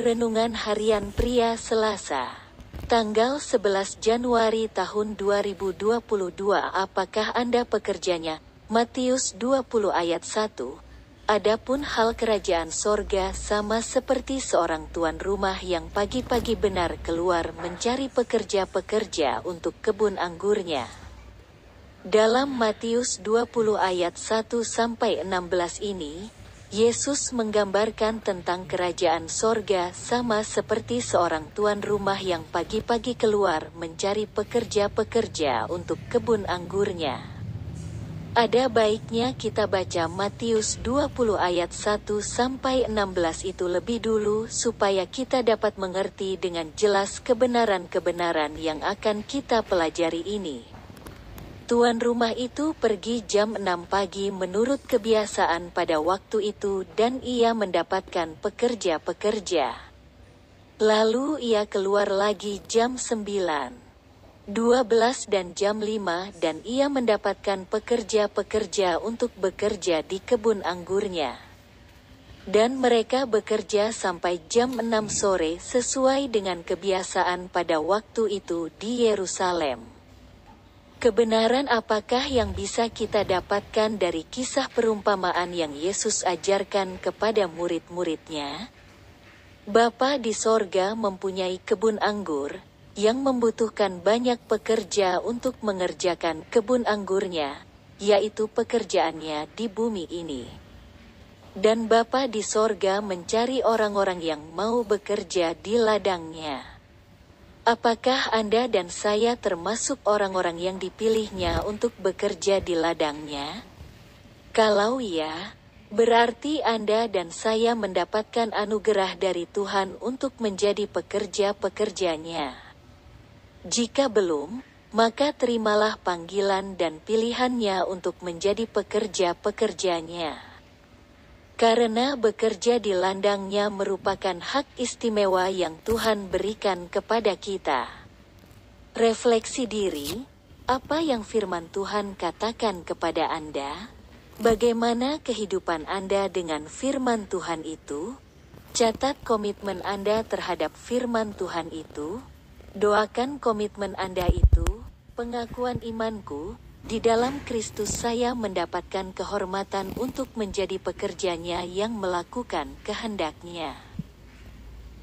Renungan Harian Pria Selasa Tanggal 11 Januari tahun 2022 Apakah Anda pekerjanya? Matius 20 ayat 1 Adapun hal kerajaan sorga sama seperti seorang tuan rumah yang pagi-pagi benar keluar mencari pekerja-pekerja untuk kebun anggurnya. Dalam Matius 20 ayat 1 sampai 16 ini, Yesus menggambarkan tentang kerajaan sorga sama seperti seorang tuan rumah yang pagi-pagi keluar mencari pekerja-pekerja untuk kebun anggurnya. Ada baiknya kita baca Matius 20 ayat 1 sampai 16 itu lebih dulu supaya kita dapat mengerti dengan jelas kebenaran-kebenaran yang akan kita pelajari ini. Tuan rumah itu pergi jam 6 pagi menurut kebiasaan pada waktu itu dan ia mendapatkan pekerja-pekerja. Lalu ia keluar lagi jam 9. 12 dan jam 5 dan ia mendapatkan pekerja-pekerja untuk bekerja di kebun anggurnya. Dan mereka bekerja sampai jam 6 sore sesuai dengan kebiasaan pada waktu itu di Yerusalem. Kebenaran apakah yang bisa kita dapatkan dari kisah perumpamaan yang Yesus ajarkan kepada murid-muridnya? Bapa di sorga mempunyai kebun anggur, yang membutuhkan banyak pekerja untuk mengerjakan kebun anggurnya, yaitu pekerjaannya di bumi ini. Dan Bapa di sorga mencari orang-orang yang mau bekerja di ladangnya. Apakah Anda dan saya termasuk orang-orang yang dipilihnya untuk bekerja di ladangnya? Kalau ya, berarti Anda dan saya mendapatkan anugerah dari Tuhan untuk menjadi pekerja-pekerjanya. Jika belum, maka terimalah panggilan dan pilihannya untuk menjadi pekerja-pekerjanya. Karena bekerja di landangnya merupakan hak istimewa yang Tuhan berikan kepada kita. Refleksi diri, apa yang firman Tuhan katakan kepada Anda? Bagaimana kehidupan Anda dengan firman Tuhan itu? Catat komitmen Anda terhadap firman Tuhan itu. Doakan komitmen Anda itu, pengakuan imanku, di dalam Kristus saya mendapatkan kehormatan untuk menjadi pekerjanya yang melakukan kehendaknya.